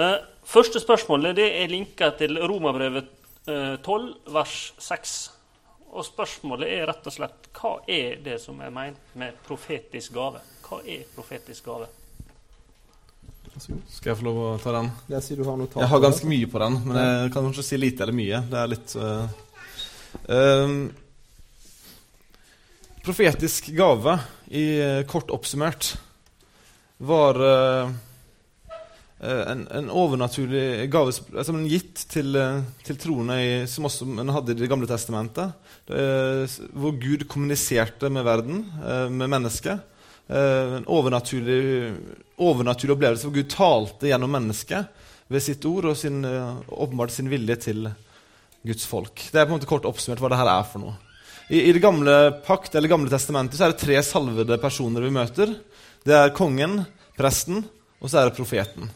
Eh, første spørsmålet det er linka til Romabrevet eh, 12, vers 6. Og spørsmålet er rett og slett hva er det som er ment med profetisk gave? Hva er profetisk gave? Skal jeg få lov å ta den? Jeg sier du har notat. Jeg har ganske mye på den, men jeg kan kanskje si lite eller mye. Det er litt uh, um, Profetisk gave, i uh, kort oppsummert, var uh, en, en, overnaturlig gave som en gitt til, til troende som også en hadde i Det gamle testamentet, hvor Gud kommuniserte med verden, med mennesket. Eh, en overnaturlig, overnaturlig, opplevelse hvor Gud talte gjennom mennesket ved sitt ord og sin, eh, åpenbart sin vilje til Guds folk. Det er på en måte kort oppsummert hva det her er for noe. I, I, det gamle pakt, eller gamle testamentet så er det tre salvede personer vi møter. Det er kongen, presten, og så er det profeten.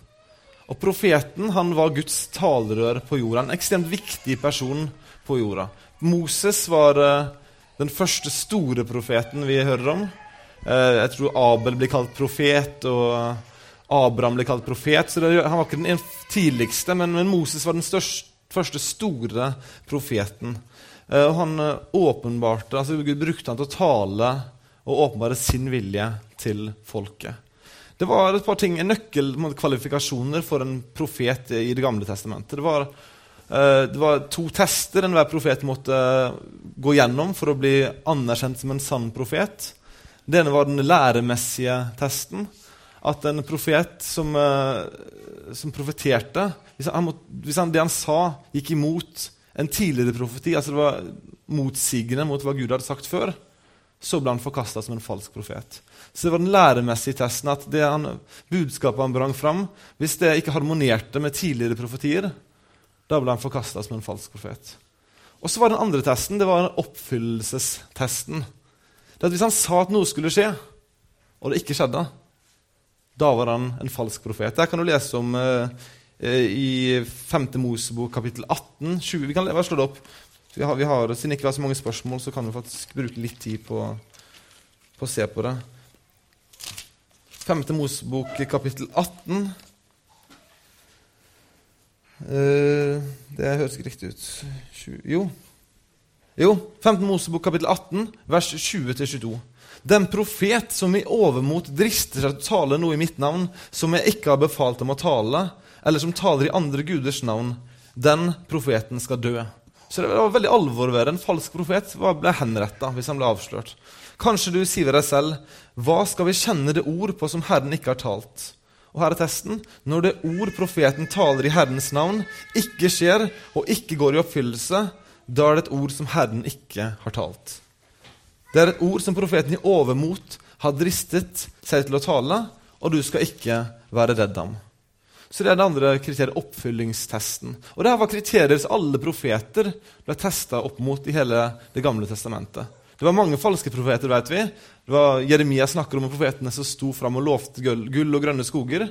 Og Profeten han var Guds talerør på jorda. En ekstremt viktig person på jorda. Moses var uh, den første store profeten vi hører om. Eh, jeg tror Abel blir kalt profet, og Abraham blir kalt profet. Så det, han var ikke den tidligste, men, men Moses var den største, første store profeten. Eh, og han eh, åpenbarte, altså Gud brukte han til å tale og åpenbare sin vilje til folket. Det var et par ting, nøkkelkvalifikasjoner for en profet i Det gamle testamentet. Det var, det var to tester enhver profet måtte gå gjennom for å bli anerkjent som en sann profet. Det ene var den læremessige testen. At en profet som, uh, som profeterte hvis, han, hvis han, det han sa, gikk imot en tidligere profeti, altså det var motsigende mot hva Gud hadde sagt før, så ble han forkasta som en falsk profet. Så det var den læremessige testen at det han, budskapet han brang fram, hvis det ikke harmonerte med tidligere profetier, da ble han forkasta som en falsk profet. Og så var den andre testen det var oppfyllelsestesten det at hvis han sa at noe skulle skje, og det ikke skjedde, da var han en falsk profet. Det kan du lese om eh, eh i 5. Mosebok kapittel 18. 20. Vi kan slå det opp. Vi har, vi har, siden ikke er så mange spørsmål, så kan vi faktisk bruke litt tid på, på å se på det. 5. Mosebok kapittel 18. Eh, det høres ikke riktig ut. 20, jo. Jo, 15 Mosebok kapittel 18, vers 20-22. Den profet som i overmot drister seg til å tale noe i mitt navn, som jeg ikke har befalt dem å tale, eller som taler i andre guders navn, den profeten skal dø. Så det var veldig alvor ved. En falsk profet ble henretta hvis han ble avslørt. Kanskje du sier ved deg selv, hva skal vi kjenne det ord på som Herren ikke har talt? Og her er testen. Når det ord profeten taler i Herrens navn, ikke skjer og ikke går i oppfyllelse, da er det et ord som Herren ikke har talt. Det er et ord som profeten i overmot har dristet seg til å tale, og du skal ikke være redd ham. Så det er det andre kriteriet, oppfyllingstesten. Og det her var kriterier som alle profeter ble testa opp mot i hele Det gamle testamentet. Det var mange falske profeter, vet vi. Det var Jeremia snakker om profetene som sto fram og lovte gull og grønne skoger.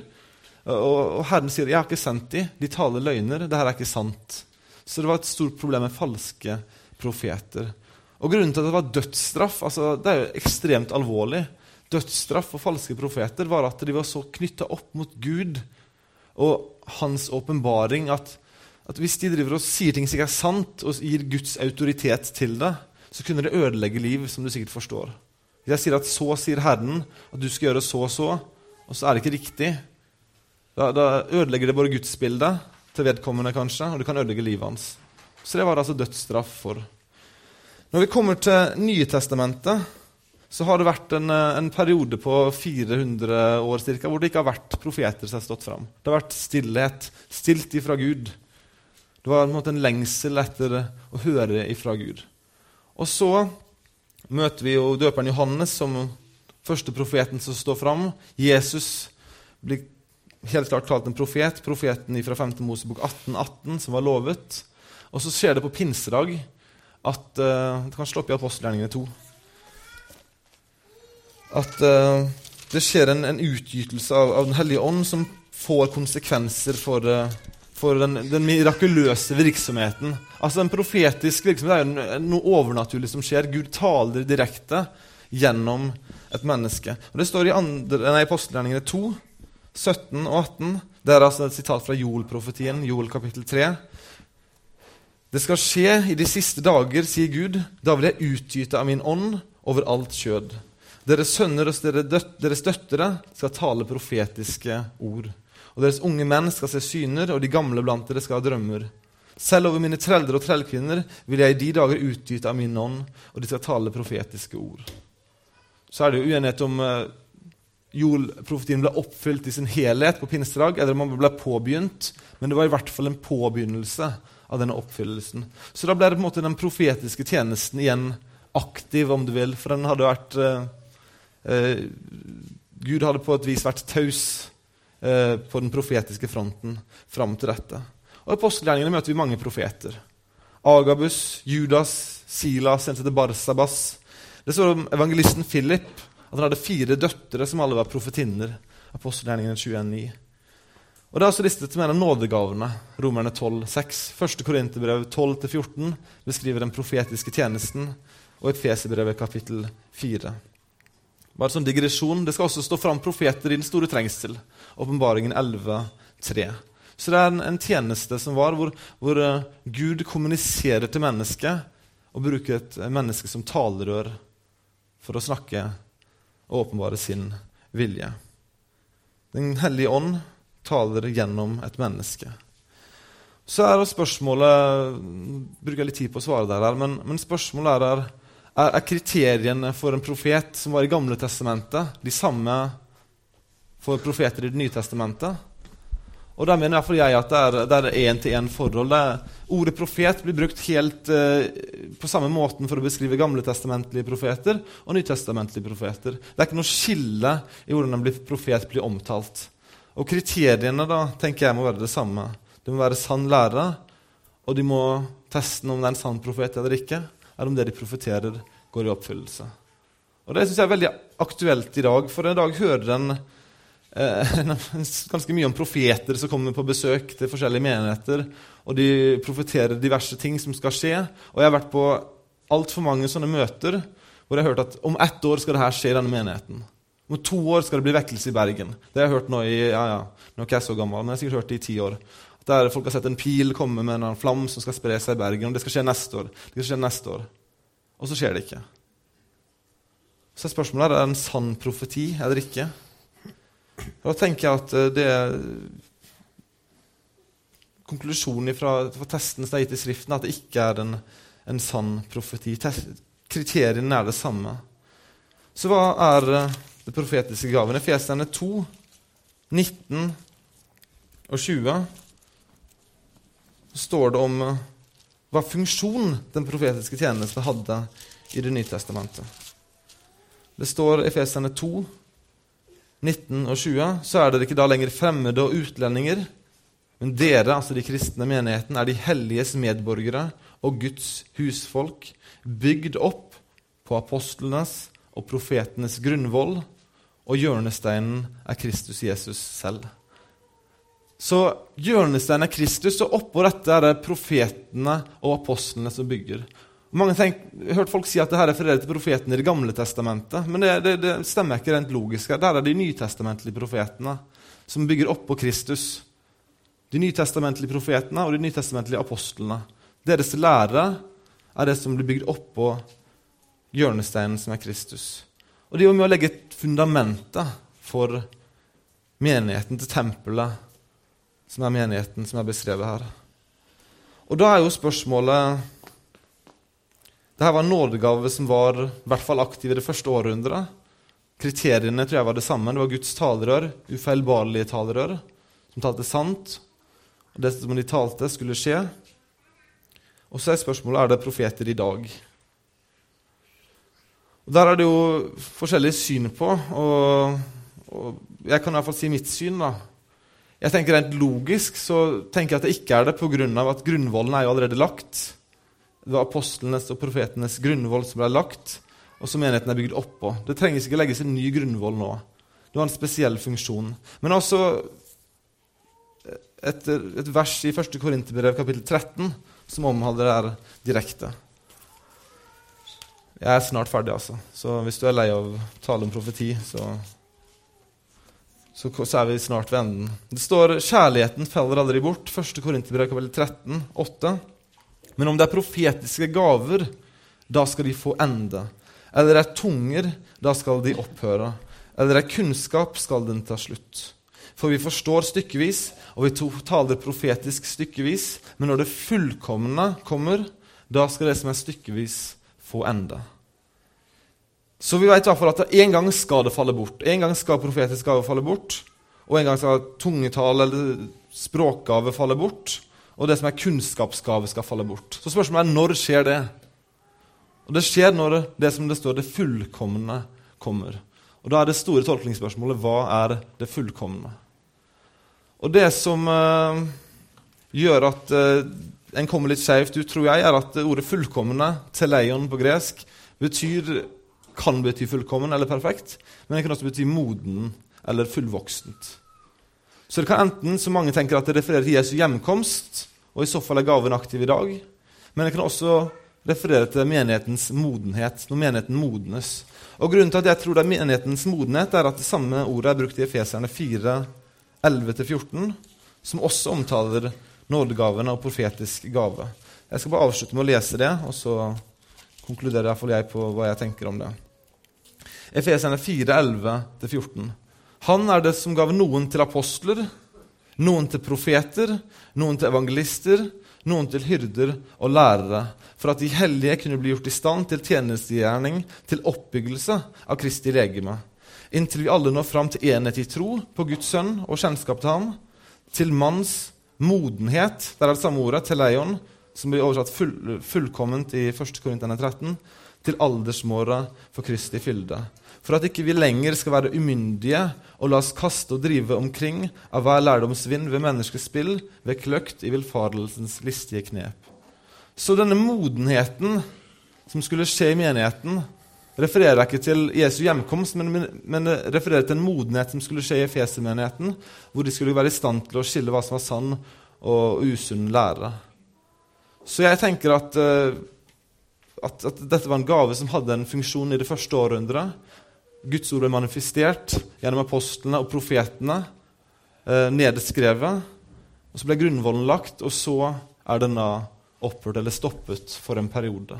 Og, Herren sier 'Jeg har ikke sendt dem. De taler løgner. Dette er ikke sant'. Så det var et stort problem med falske profeter. Og Grunnen til at det var dødsstraff altså det er jo ekstremt alvorlig. Dødsstraff for falske profeter var at de var så knytta opp mot Gud og hans åpenbaring at, at, hvis de driver og sier ting som ikke er sant, og gir Guds autoritet til det, så kunne det ødelegge liv, som du sikkert forstår. Hvis jeg sier at 'så sier Herren', at du skal gjøre så og så, og så er det ikke riktig, da, da ødelegger det bare gudsbildet til vedkommende, kanskje, og det kan ødelegge livet hans. Så det var det altså dødsstraff for. Når vi kommer til Nytestamentet, så har det vært en, en periode på 400 år cirka, hvor det ikke har vært profeter som har stått fram. Det har vært stillhet, stilt ifra Gud. Det var en, en lengsel etter å høre ifra Gud. Og så møter vi jo døperen Johannes som første profeten som står fram. Jesus blir helt klart talt en profet, profeten fra 5. Mosebok 18, 18, som var lovet. Og så skjer det på pinsedag at uh, Det kan slå opp i apostelgjerningene 2. At uh, det skjer en, en utgytelse av, av, Den hellige ånd som får konsekvenser for, uh, for den, den, mirakuløse virksomheten. Altså En profetisk virksomhet er jo noe overnaturlig som skjer. Gud taler direkte gjennom et menneske. Og Det står i, andre, apostelgjerningene 2 17 og 18 Det er altså et sitat fra Joel-profetien, Joel kapittel 3. Det skal skje i de siste dager, sier Gud, da vil jeg utgyte av min ånd over alt kjød. Deres sønner og deres døtre skal tale profetiske ord. Og deres unge menn skal se syner, og de gamle blant dere skal ha drømmer. Selv over mine trelder og trellkvinner vil jeg i de dager utgyte av min ånd, og de skal tale profetiske ord. Så er det jo uenighet om uh, Joel-profetien ble oppfylt i sin helhet på pinsedag, eller om den ble påbegynt. Men det var i hvert fall en påbegynnelse av denne oppfyllelsen. Så da ble det på en måte den profetiske tjenesten igjen aktiv, om du vil. For den hadde vært uh, uh, Gud hadde på et vis vært taus eh, på den profetiske fronten fram til dette. Og I apostelgjerningene møter vi mange profeter. Agabus, Judas, Silas, en som heter Barsabas. Det står om evangelisten Philip at han hadde fire døtre som alle var profetinner. Apostelgjerningene 21,9. Og Det er også listet mellom nådegavene. Romerne 12, 6. Første Korinterbrev 12-14 beskriver den profetiske tjenesten. Og Efeserbrevet kapittel 4. Bare sånn digresjon, Det skal også stå fram profeter i den store trengsel. Åpenbaringen 11, 3. Så det er en, en tjeneste som var hvor, hvor uh, Gud kommuniserer til mennesket og bruker et menneske som talerør for å snakke og åpenbare sin vilje. Den hellige ånd taler gjennom et menneske. Så er spørsmålet bruker litt tid på å svare der, men, men spørsmålet er, er, er kriteriene for en profet som var i Gamle testamentet, de samme for profeter i Det nye testamentet? Og der mener iallfall jeg at det er én-til-én-forhold. Ordet profet blir brukt helt eh, på samme måten for å beskrive gamletestamentlige profeter og nytestamentlige profeter. Det er ikke noe skille i hvordan en profet blir omtalt. Og kriteriene da, tenker jeg må være det samme. Det må være sann lærer, og de må teste om det er en sann profet eller ikke, eller om det de profeterer, går i oppfyllelse. Og Det syns jeg er veldig aktuelt i dag, for i dag hører en eh, ganske mye om profeter som kommer på besøk til forskjellige menigheter. Og de profeterer diverse ting som skal skje. Og jeg har vært på altfor mange sånne møter hvor jeg har hørt at om ett år skal det her skje i denne menigheten. Om to år skal det bli vekkelse i Bergen. Det har jeg hørt nå i ja, ja, nå er jeg så gammel, men jeg har sikkert hørt det i ti år. Der folk har sett en pil komme med en flam som skal spre seg i Bergen. og Det skal skje neste år. Det skal skje neste år. Og så skjer det ikke. Så er spørsmålet er det en sann profeti eller ikke. Da tenker jeg at eh, det er konklusjonen fra, fra testen som er gitt i Skriften, at det ikke er en, en sann profeti. Kriteriene er det samme. Så hva er eh, det profetiske gaven? Efeserne 2, 19 og 20 så står det om eh, hva funksjon den profetiske tjeneste hadde i Det nye testamentet. Det står i Efesene 2, 19 og 20, så er dere ikke da lenger fremmede og utlendinger. Men dere, altså de kristne menigheten, er de helliges medborgere og Guds husfolk, bygd opp på apostlenes og profetenes grunnvoll, og hjørnesteinen er Kristus Jesus selv. Så hjørnesteinen er Kristus, og oppå dette er det profetene og apostlene som bygger. Mange tenk, jeg har hørt folk si at dette er refererer til profetene i Det gamle testamentet. Men det, det, det stemmer ikke rent logisk. Der er de nytestamentlige profetene som bygger oppå Kristus. De nytestamentlige profetene og de nytestamentlige apostlene. Deres lære er det som blir bygd oppå hjørnesteinen som er Kristus. Og er jo med å legge et fundamentet for menigheten til tempelet, som er menigheten som er beskrevet her. Og da er jo spørsmålet dette var en nådegave som var i hvert fall aktiv i det første århundret. Kriteriene tror jeg var det samme. Det var Guds talerør, ufeilbarlige talerør, som talte sant. Og det som de talte, skulle skje. Og så er spørsmålet er det profeter i dag. Og Der er det jo forskjellige syn på, og, og jeg kan i hvert fall si mitt syn. da. Jeg tenker Rent logisk så tenker jeg at det ikke er det pga. at grunnvollen er jo allerede lagt. Det var apostlenes og profetenes grunnvoll som ble lagt, og som menigheten er bygd oppå. Det trenges ikke legges en ny grunnvoll nå. Det var en spesiell funksjon. Men også et, et vers i 1. Korinterbrev kapittel 13 som omhandler det her direkte. Jeg er snart ferdig, altså. Så hvis du er lei av å tale om profeti, så så, er vi snart ved enden. Det står 'kjærligheten faller aldri bort', 1. Korinterbrev kapittel 13, 8. Men om det er profetiske gaver, da skal de få ende. Eller er tunger, da skal de opphøre. Eller er kunnskap, skal den ta slutt. For vi forstår stykkevis, og vi taler profetisk stykkevis. Men når det fullkomne kommer, da skal det som er stykkevis, få ende. Så vi vet i hvert fall at en gang skal det falle bort. En gang skal profetisk gave falle bort. Og en gang skal tungetall eller språkgave falle bort. Og det som er kunnskapsgave, skal falle bort. Så spørsmålet er når skjer det? Og Det skjer når det som det står, det fullkomne kommer. Og Da er det store tolkningsspørsmålet hva er det fullkomne? Og det som uh, gjør at uh, en kommer litt skjevt ut, tror jeg, er at ordet 'fullkomne', teleion på gresk, betyr, kan bety fullkommen eller perfekt, men det kan også bety moden eller fullvoksent. Så det kan enten, som mange tenker, at det refererer til Jesu hjemkomst, og i så fall er gaven aktiv i dag, men det kan også referere til menighetens modenhet, når menigheten modnes. Og Grunnen til at jeg tror det er menighetens modenhet, er at det samme ordet er brukt i Efeserne 4, 11-14, som også omtaler nådegavene og profetisk gave. Jeg skal bare avslutte med å lese det, og så konkluderer iallfall jeg på hva jeg tenker om det. Efeserne 4, 11-14. Han er det som gav noen til apostler, noen til profeter, noen til evangelister, noen til hyrder og lærere, for at de hellige kunne bli gjort i stand til tjenestegjerning, til oppbyggelse av Kristi legeme, inntil vi alle når fram til enhet i tro på Guds sønn og kjennskap til ham, til manns modenhet Der er det samme ordet, teleion, som blir oversatt full, fullkomment i 1. Korintene 13, til aldersmåret for Kristi fylde. For at ikke vi lenger skal være umyndige og la oss kaste og drive omkring av hver lærdomsvind ved menneskespill, ved kløkt i villfarelsens listige knep. Så denne modenheten som skulle skje i menigheten, refererer ikke til Jesu hjemkomst, men, men, refererer til en modenhet som skulle skje i Efesermenigheten, hvor de skulle være i stand til å skille hva som var sann og usunn lære. Så jeg tenker at, uh, at, at, dette var en gave som hadde en funksjon i det første århundret. Guds ord ble manifestert gjennom apostlene og profetene, eh, nedskrevet. Og Så ble grunnvollen lagt, og så er denne opphørt eller stoppet for en periode.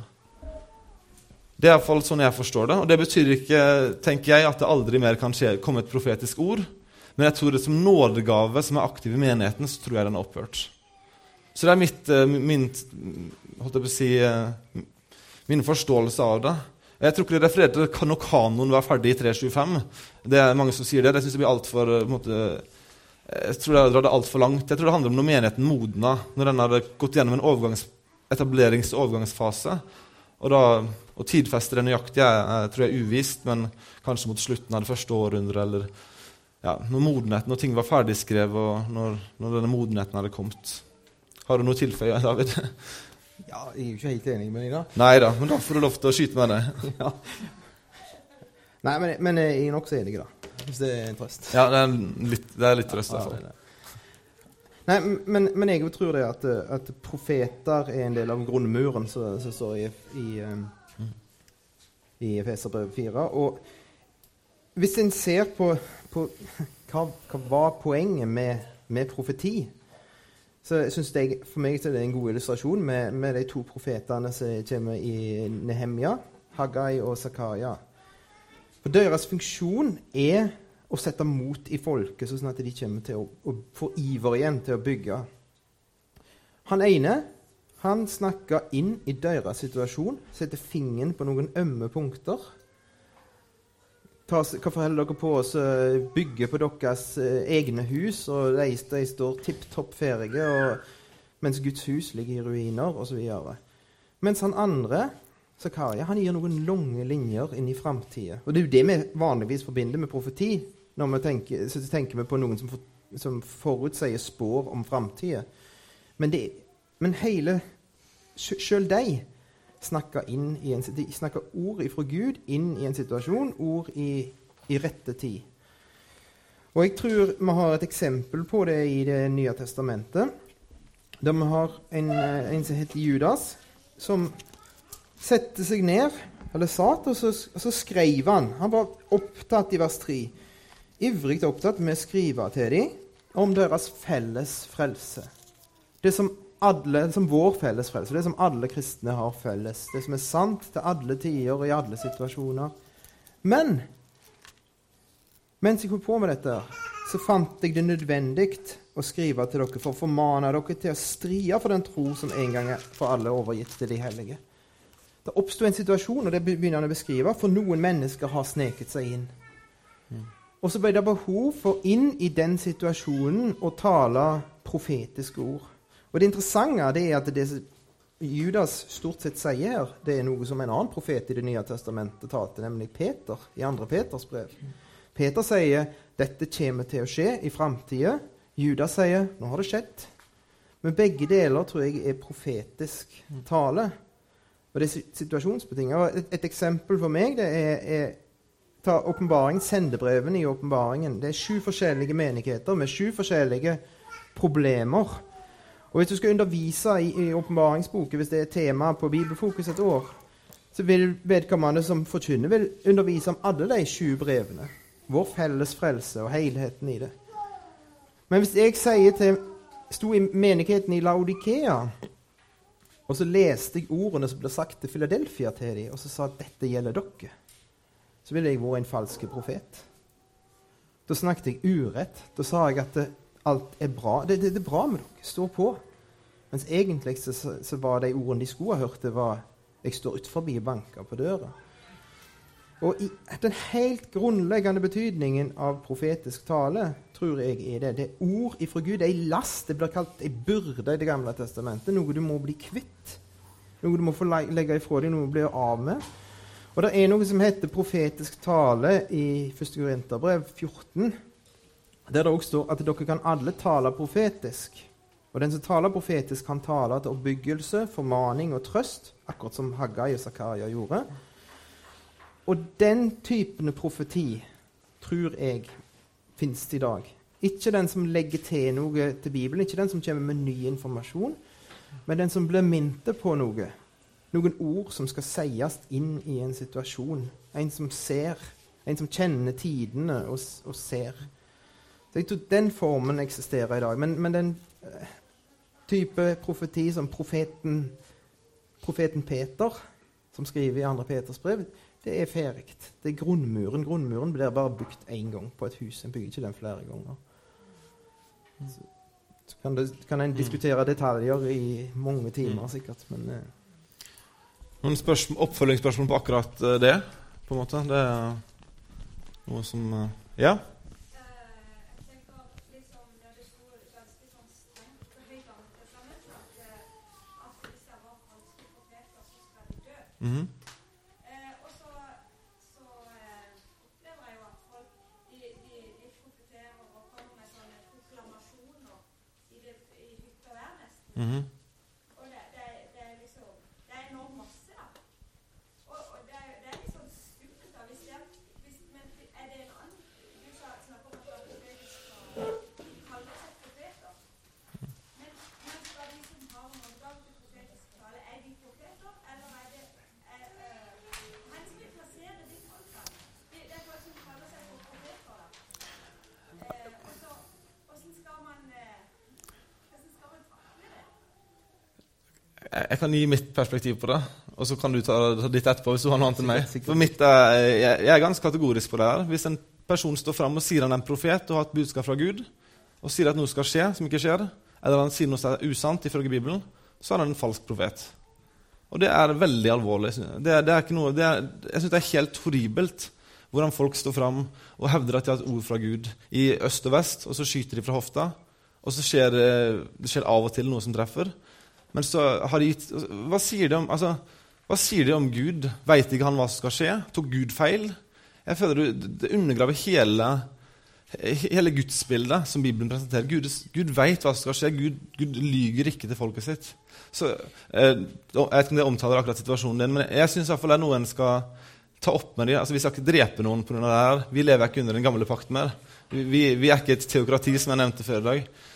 Det er iallfall sånn jeg forstår det. Og det betyr ikke tenker jeg, at det aldri mer kan skje, komme et profetisk ord. Men jeg tror det som nådegave som er aktiv i menigheten, så tror jeg den er opphørt. Så det er mitt, eh, min, holdt jeg på å si, eh, min forståelse av det. Jeg tror ikke det refererte til at kanoen var ferdig i 325. Det er mange som sier det. Det syns jeg blir altfor eh, Jeg tror det drar det altfor langt. Jeg tror det handler om når menigheten modna, når den hadde gått gjennom en overgangs, etablerings- og overgangsfase. Og, da, å tidfeste det nøyaktig jeg, jeg tror jeg er uvist, men kanskje mot slutten av det første århundret, eller ja, når modenheten, når ting var ferdigskrevet, og når, når, denne modenheten hadde kommet. Har du noe tilføye, David? Ja, jeg er jo ikke helt enig med deg, da. Nei da, men da får du lov til å skyte med det. ja. Nei, men, men, jeg er nokså enig, da. Hvis det er en trøst. Ja, det er litt, det er litt trøst, i hvert fall. Nei, men, men, jeg tror det at, at, profeter er en del av grunnmuren som står i, i, um, i Efeserbrevet 4. Og hvis en ser på, på hva, hva, var poenget med, med profeti, så synes jeg, for meg er det en god illustrasjon med, med de to profetene som kommer i Nehemja, Haggai og Zakaria. For deres funksjon er å sette mot i folket, sånn at de kommer til å, å få iver igjen til å bygge. Han ene han snakker inn i deres situasjon, setter fingeren på noen ømme punkter. Hvorfor forholder dere på å bygge på deres eh, egne hus, og de, de står tipp topp ferdige, mens Guds hus ligger i ruiner, osv.? Mens han andre Zakaria han gir noen lange linjer inn i framtida. Og det er jo det vi vanligvis forbinder med profeti når vi tenker, så tenker vi på noen som, for, som forutsier spår om framtida. Men, men hele Sjøl de snakker, inn i en, de snakker ord ifra Gud inn i en situasjon, ord i, i rette tid. Og jeg tror vi har et eksempel på det i Det nye testamentet. Der vi har en, en som heter Judas, som setter seg ned, eller satt, og så, så skrev han. Han var opptatt i vers 3 ivrig opptatt med å skrive til dem om deres felles frelse. Det som, alle, som vår felles frelse, det som alle kristne har felles. Det som er sant til alle tider og i alle situasjoner. Men mens jeg holdt på med dette, så fant jeg det nødvendig å skrive til dere for å formane dere til å strie for den tro som en gang er for alle overgitt til de hellige. Det oppsto en situasjon, og det begynner han å beskrive, for noen mennesker har sneket seg inn. Og så ble det behov for inn i den situasjonen å tale profetiske ord. Og Det interessante det er at det Judas stort sett sier det er noe som en annen profet i Det nye testamentet talte, nemlig Peter i andre Peters brev. Peter sier dette kommer til å skje i framtida. Judas sier nå har det skjedd. Men begge deler tror jeg er profetisk tale. Og det er situasjonsbetinget. Et, et, eksempel for meg det er, er ta åpenbaring, sendebrevene i åpenbaringen. Det er sju forskjellige menigheter med sju forskjellige problemer. Og Hvis du skal undervise i åpenbaringsboken, hvis det er tema på Bibelfokus et år, så vil vedkommende som forkynner, vil undervise om alle de sju brevene. Vår felles frelse og helheten i det. Men hvis jeg sier til sto i menigheten i Laudikea, og så leste jeg ordene som ble sagt til Philadelphia til dem, og så sa at dette gjelder dere, så ville jeg vært en falsk profet. Da snakket jeg urett. Da sa jeg at alt er bra. Det, det, det, er bra med dere. Stå på. Mens egentlig så, så, var de ordene de skulle ha hørt, det var jeg står utenfor og banker på døra. Og i den helt grunnleggende betydningen av profetisk tale tror jeg er det. Det er ord ifra Gud. Det er ei last. Det blir kalt ei byrde i Det gamle testamentet. Noe du må bli kvitt. Noe du må få legge ifra deg, noe du blir av med. Og det er noe som heter profetisk tale i 1. Korinterbrev 14, der det også står at dere kan alle tale profetisk. Og den som taler profetisk, kan tale til oppbyggelse, formaning og trøst, akkurat som Haggai og Zakaria gjorde. Og den typen profeti tror jeg finnes i dag. Ikke den som legger til noe til Bibelen, ikke den som kommer med ny informasjon, men den som blir minnet på noe. Noen ord som skal sies inn i en situasjon. En som ser, en som kjenner tidene og, og ser. Så jeg tror Den formen eksisterer i dag. Men, men den uh, type profeti som profeten, profeten Peter, som skriver i 2. Peters brev, det er ferdig. Det er grunnmuren. Grunnmuren blir bare bygd én gang på et hus. En bygger ikke den flere ganger. Så, så kan, det, kan, en diskutere detaljer i mange timer, mm. sikkert, men eh. Noen spørsmål, oppfølgingsspørsmål på akkurat uh, det? på en måte? Det er noe som uh, Ja? Mm -hmm. Mm -hmm. Og det, det, det, er liksom Det er enormt masse, da. Og, og det, det, er litt sånn skummelt, da. Hvis det, hvis, men er det en annen Du sa snakk om at profetisk kaller seg profeter. Men, men skal de som har mandat til profetisk tale, er de profeter, eller er det er, uh, Hvor skal vi plassere de folka? Det, det er folk som kaller seg for profeter, da. Uh, og så, hvordan skal man uh, jeg kan gi mitt perspektiv på det, og så kan du ta, ditt etterpå. hvis du har noe annet enn meg. For mitt er, jeg, er ganske kategorisk på det her. Hvis en person står fram og sier han er en profet og har et budskap fra Gud, og sier at noe skal skje som ikke skjer, eller han sier noe som er usant ifølge Bibelen, så er han en falsk profet. Og det er veldig alvorlig. Det det er noe, det er, jeg syns det er helt horribelt hvordan folk står fram og hevder at de har et ord fra Gud i øst og vest, og så skyter de fra hofta, og så skjer det, det skjer av og til noe som treffer. Men så har de gitt Hva sier de om, altså, hva sier de om Gud? Veit ikke han hva som skal skje? Tok Gud feil? Jeg føler Det undergraver hele, hele gudsbildet som Bibelen presenterer. Gud, Gud veit hva som skal skje. Gud, Gud, lyger ikke til folket sitt. Så, eh, jeg vet ikke om det omtaler akkurat situasjonen din, men jeg syns det er noe en skal ta opp med dem. Altså, vi skal ikke drepe noen pga. det her. Vi lever ikke under den gamle pakten mer. Vi, vi, er ikke et teokrati, som jeg nevnte før i dag.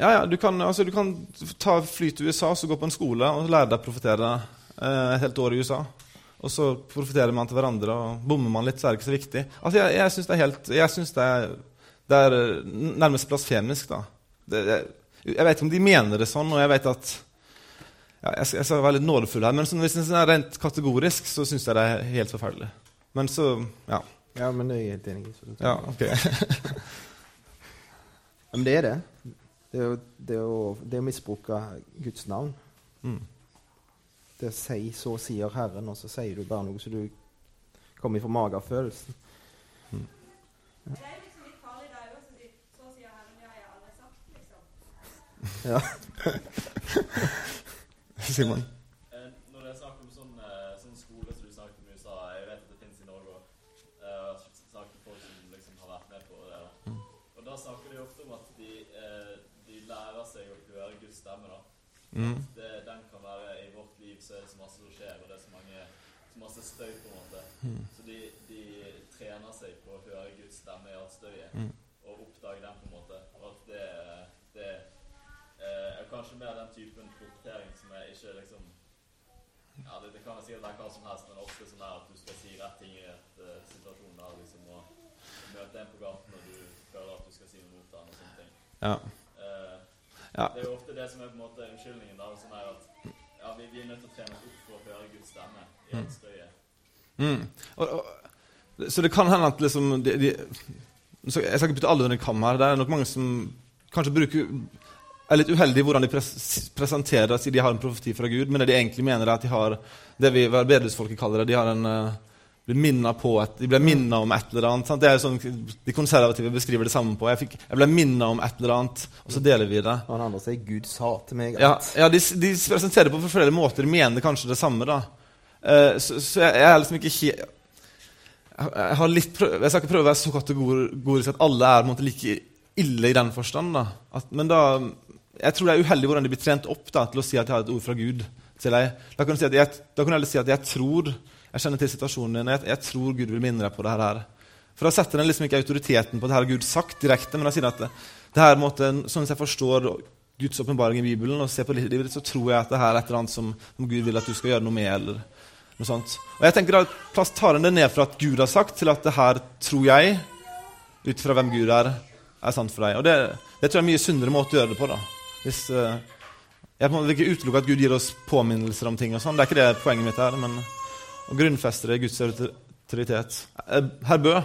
Ja, ja, du kan, altså, du kan ta fly til USA og gå på en skole og lære deg å profetere eh, et helt år i USA. Og så profeterer man til hverandre, og bommer man litt, så er det ikke så viktig. Altså, Jeg, jeg syns det er helt Jeg synes det er, det er nærmest blasfemisk, da. Det, jeg, jeg vet ikke om de mener det sånn, og jeg vet at ja, jeg, skal, jeg skal være litt nådefull her, men sånn, hvis det er rent kategorisk, så syns jeg det er helt forferdelig. Men så Ja. Ja, men det er jeg helt enig i. ja ok. Men det er det. Det er jo det er å, det er å misbruke Guds navn. Mm. Det å si 'så sier Herren', og så sier du bare noe så du kommer ifra magefølelsen. Det er jo liksom litt farlig da også, å si så sier Herren, det har jeg aldri sagt, liksom. Ja. Simon? Eh, Når det er snakk om sånn, eh, sånn skole som du snakket om i USA Jeg vet at det finnes i Norge òg. Jeg har snakket med folk som liksom har vært med på det. da. Og da snakker de ofte om at de, eh, de lærer seg å høre Guds stemme. da. Mm. Det, den kan være I vårt liv så er det så masse som skjer, og det er så, mange, så masse støy. på en måte. Så de, de trener seg på å høre Guds stemme i alt støyet, Mm. og oppdage den. på en måte. Og at det, det eh, er kanskje mer den typen profetering som er ikke liksom ja, det, det kan jo sikkert være hva som helst, men ofte sånn at du skal si rett ting i et uh, situasjon der liksom, og møte en på gaten, og du føler at du skal si noe mot ham og sånne ting. Ja. Ja. Det er jo ofte det som er på en måte unnskyldningen. da, sånn er at ja, vi, vi er nødt til å trene opp for å høre Guds stemme i alt støyet. Mm. Og, og, så det kan hende at liksom de, de, så Jeg skal ikke putte alle under kam her. Det er nok mange som kanskje bruker er litt uheldige hvordan de pres presenterer at de har en profeti fra Gud, men det de egentlig mener, er at de har det vi verbedelsfolket kaller det. De har en uh, blir på et, de ble minnet om et eller annet. Sant? Det er jo sånn, De konservative beskriver det samme på. Jeg, fikk, jeg ble minnet om et eller annet, og så deler vi det. Og han andre sier 'Gud sa til meg Ja, ja de, de presenterer det på forskjellige måter. De mener kanskje det samme. da. Uh, så, så jeg, jeg er liksom ikke jeg, jeg har litt prøv, jeg skal ikke prøve å være så kategorisk at alle er på en måte like ille i den forstand. da. At, men da, jeg tror det er uheldig hvordan de blir trent opp da, til å si at jeg har et ord fra Gud. til deg. Da kan du si at jeg, da kan du heller si at jeg tror jeg kjenner til situasjonen din, jeg, jeg tror Gud vil minne deg på det her. For da setter den liksom ikke autoriteten på det her Gud sagt direkte, men da sier at det, det her måte, sånn som jeg forstår Guds åpenbaring i Bibelen, og ser på livet ditt, så tror jeg at det her er et eller annet som, som Gud vil at du skal gjøre noe med. eller noe sånt. Og jeg tenker da, tar den det ned fra at Gud har sagt, til at det her tror jeg, ut fra hvem Gud er, er sant for deg. Og det, det tror jeg er en mye sunnere måte å gjøre det på. da. Hvis, Uh, jeg en vil ikke utelukke at Gud gir oss påminnelser om ting. og sånn. Det er ikke det poenget mitt her, men å grunnfester Guds autoritet. Eh, Herr Bø?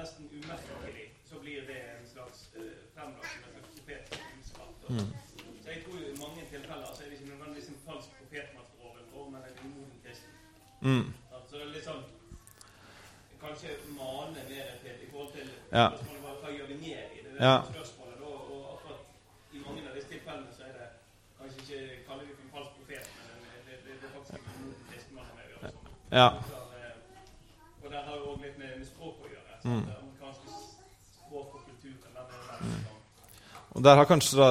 Nesten umerkelig så blir det en slags eh, fremlagt som et profetisk budskap. Mm. Så jeg tror i mange tilfeller så er det ikke nødvendigvis en falsk profetmateriale, men en umoden kristen. Mm. Og der har kanskje da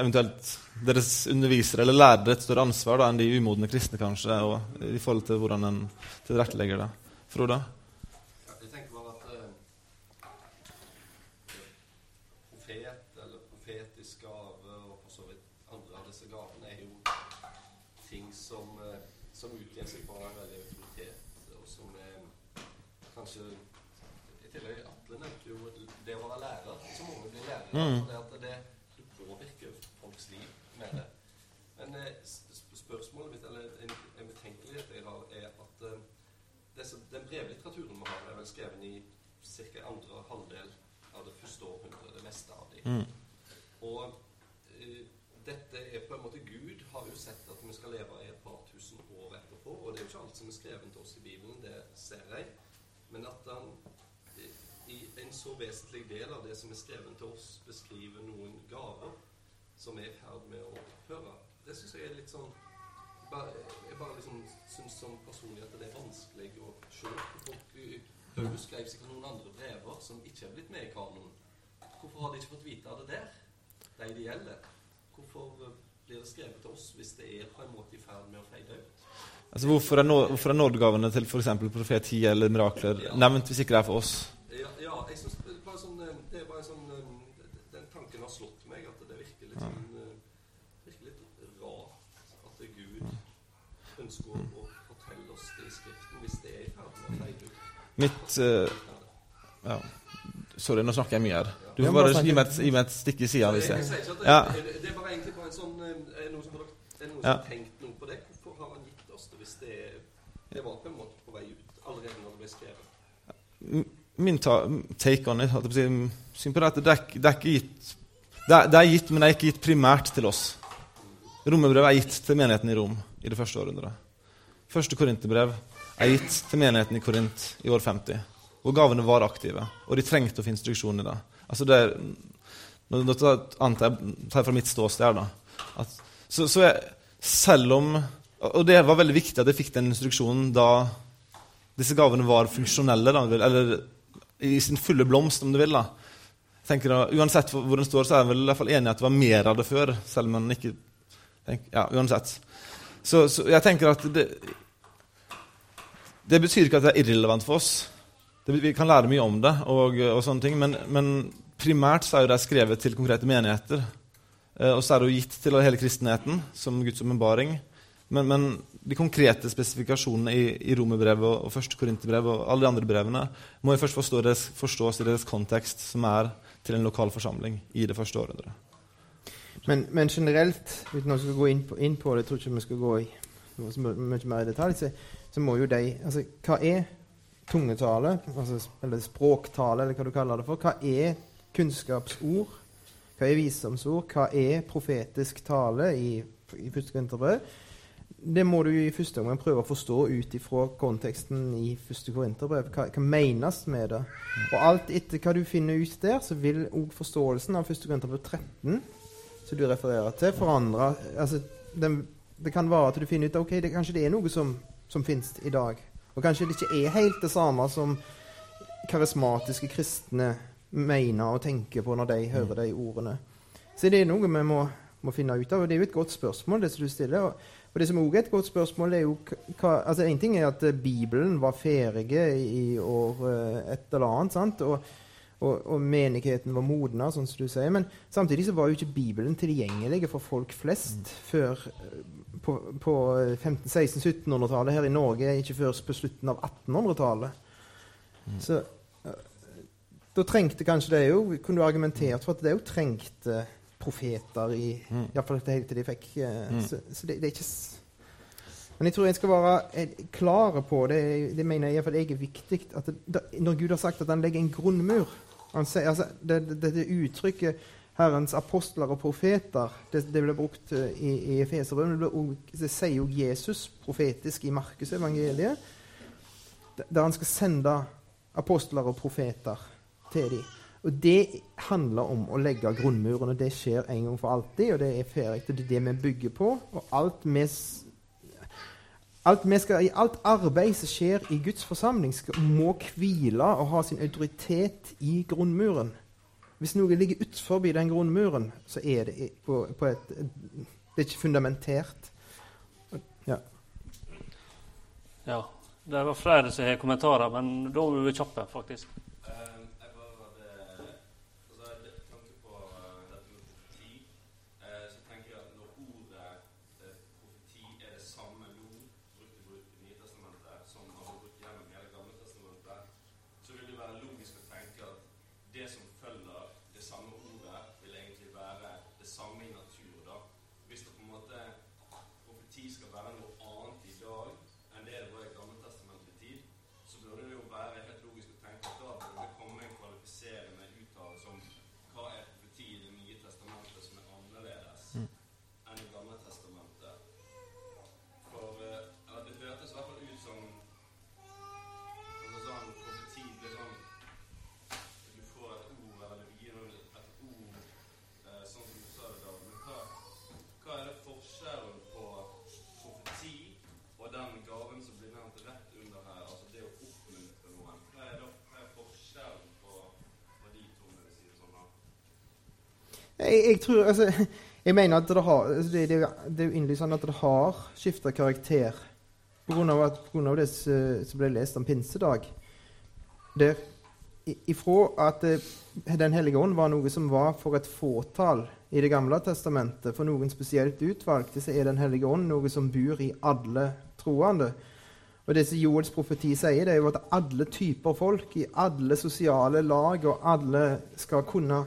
eventuelt deres undervisere eller lærere et større ansvar da, enn de umodne kristne, kanskje, og, i forhold til hvordan en tilrettelegger det. Frode? Ja, Jeg tenker bare at eh, profet eller profetisk gave og for så vidt andre av disse gavene er jo ting som, eh, som utgir seg for en veldig autoritet, og som er kanskje I tillegg Atle nevnte jo det å være lærer. Så mange blir lærere. Mm. og det at det, det påvirker folks liv med det. Men eh, s- s- spørsmålet mitt, eller en, en betenkelighet jeg har, er at eh, disse, den brevlitteraturen vi har, er vel skrevet i ca. andre halvdel av det første århundret. Det meste av dem. Mm. Og uh, dette er på en måte Gud har jo sett at vi skal leve i et par tusen år etterpå. Og det er jo ikke alt som er skrevet til oss i Bibelen, det ser jeg. Men at han eh, i en så vesentlig del av det som er skrevet til oss, beskriver noen gaver som er i ferd med å opphøre. Det syns jeg er litt sånn bare, Jeg bare liksom syns som personlig at det er vanskelig å se. Folk Paulus skrev sikkert noen andre brever som ikke er blitt med i kanoen. Hvorfor har de ikke fått vite av det der, de det gjelder? Hvorfor eh, blir det skrevet til oss hvis det er på en måte i ferd med å feide ut? Altså, hvorfor, er nå, hvorfor er nådegavene til f.eks. profeti eller mirakler Ja. nevnt hvis ikke det er for oss? Ja, ja jeg synes det er bare sånn eh, Det er bare en sånn eh, Den tanken har slått meg at det virker litt sånn eh, Virker litt rart at Gud ønsker å, fortelle oss det i Skriften hvis det er i ferd med å feide ut. Mitt uh, ja. Sorry, nå snakker jeg mye her. Du får bare gi meg et, gi meg et stikk i sida Jeg, hvis Ja. det, er bare egentlig bare en sånn eh, Er det noen som har, tenkt noe på det? Hvorfor har han gitt oss det hvis det, det var på en måte på vei ut allerede når det ble skrevet? Min ta, take on it syn på det at det er, det er ikke gitt det er, det er gitt, men det er ikke gitt primært til oss. Romerbrevet er gitt til menigheten i Rom i det første århundret. Første korinterbrev er gitt til menigheten i Korint i år 50. Hvor gavene var aktive, og de trengte å få instruksjon i. Altså det nå, nå tar antar jeg tar fra mitt ståsted da. At, så, så jeg, selv om Og det var veldig viktig at jeg fikk den instruksjonen da disse gavene var funksjonelle, da, eller i sin fulle blomst, om du vil. da. Da, Uansett hvor den står, så er jeg vel i hvert fall enig i at det var mer av det før. selv om man ikke tenker, Ja, uansett. Så, så jeg tenker at det Det betyr ikke at det er irrelevant for oss. Det, vi kan lære mye om det, og, og sånne ting, men, men primært så er det skrevet til konkrete menigheter. Eh, og så er det jo gitt til hele kristenheten som Guds åpenbaring. Men, men de konkrete spesifikasjonene i, i Romerbrevet og, og første Korinterbrev og alle de andre brevene må jo først forstå deres, forstås i deres kontekst, som er til en lokal forsamling i det første århundret. Men, men generelt, uten å gå inn på, inn på det, jeg tror ikke vi skal gå i mye mer i detalj, så, så må jo de altså, Hva er tungetale, altså, eller språktale, eller hva du kaller det for? Hva er kunnskapsord? Hva er visdomsord? Hva er profetisk tale i, i første Korinterbrev? Det må du i første omgang prøve å forstå ut ifra konteksten i første Korinterbrev. Hva, hva menes med det? Og alt etter hva du finner ut der, så vil òg forståelsen av første Korinterbrev 13 som du refererer til, forandre altså, den, Det kan være at du finner ut ok, det, kanskje det er noe som, som finnes i dag. Og kanskje det ikke er helt det samme som karismatiske kristne mener og tenker på når de hører de ordene. Så det er noe vi må, må finne ut av, og det er jo et godt spørsmål, det som du stiller. Og, og det som også er et godt spørsmål, er jo hva altså En ting er at eh, Bibelen var ferdig i år eh, et eller annet, sant? Og, og, og menigheten var modna, sånn som du sier. Men samtidig så var jo ikke Bibelen tilgjengelig for folk flest før eh, på, på 1500-1600-1700-tallet her i Norge, ikke før på slutten av 1800-tallet. Så eh, da trengte kanskje det jo Kunne du argumentert for at det jo trengte profeter i Mm. Iallfall helt til de fikk eh, Mm. Så, så det, det er ikke Men jeg tror jeg skal være klare på det. Det mener jeg iallfall jeg er viktig. At det, da, når Gud har sagt at han legger en grunnmur sier, altså, det, det, det, uttrykket 'Herrens apostler og profeter' det, det ble brukt eh, i, i Efeserbrevet. Det, det sier jo Jesus profetisk i Markusevangeliet, der han skal sende apostler og profeter til dem. Og det handler om å legge grunnmuren, og det skjer en gang for alltid. Og det er ferdig. Det er det vi bygger på. Og alt vi, alt skal, alt arbeid som skjer i Guds forsamling, skal, må hvile og ha sin autoritet i grunnmuren. Hvis noe ligger utenfor den grunnmuren, så er det på, på et Det er ikke fundamentert. Ja. Ja. Det var flere som har kommentarer, men da må vi kjappe, faktisk. Eh, Jeg bare hadde altså, med tanke på eh, dette med profeti, eh, så tenker jeg at når ordet eh, profeti er det samme nå brukt i Bru- Nye Testamentet som har vært brukt gjennom hele Gamle Testamentet, så vil det være logisk å tenke at det som følger det samme ordet, vil egentlig være det samme i natur. da. Hvis det på en måte Jeg, jeg tror altså, Jeg mener at det har altså, det, det, det er jo innlysende at det har skifta karakter av det som ble lest om pinsedag. Der ifra at eh, Den hellige ånd var noe som var for et fåtall i Det gamle testamentet, for noen spesielt utvalgte, så er Den hellige ånd noe som bor i alle troende. Og det som Joels profeti sier, det er jo at alle typer folk, i alle sosiale lag, og alle skal kunne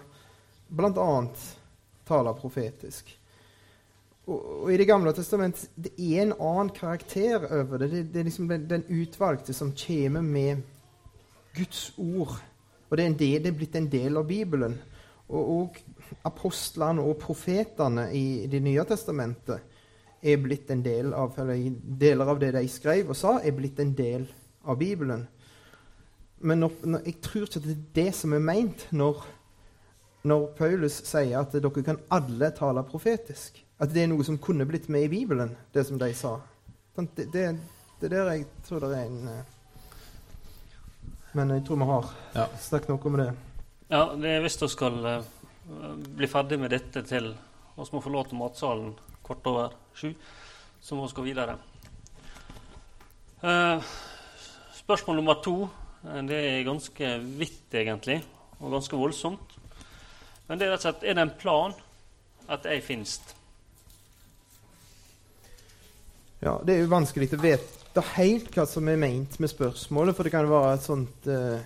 bl.a. taler profetisk. Og, og I Det gamle testamentet det er en annen karakter over det. Det, det er liksom den, den utvalgte som kommer med Guds ord. Og det er, del, det er blitt en del av Bibelen. Og, og apostlene og profetene i Det nye testamentet er blitt en del av eller deler av det de skrev og sa, er blitt en del av Bibelen. Men når, når, jeg tror ikke det er det som er meint når, når Paulus sier at dere kan alle tale profetisk. At det er noe som kunne blitt med i Bibelen, det som de sa. Det, det, det er der jeg tror det er en eh, Men jeg tror vi har Ja. snakket noe om det. Ja, det er hvis vi skal eh, bli ferdig med dette til vi må forlate matsalen kort over sju, så må vi gå videre. Eh, spørsmål nummer to det er ganske vidt, egentlig, og ganske voldsomt. Men det er rett og slett er det en plan at jeg finnes. Ja, Det er jo vanskelig å vite helt hva som er meint med spørsmålet, for det kan være et sånt uh,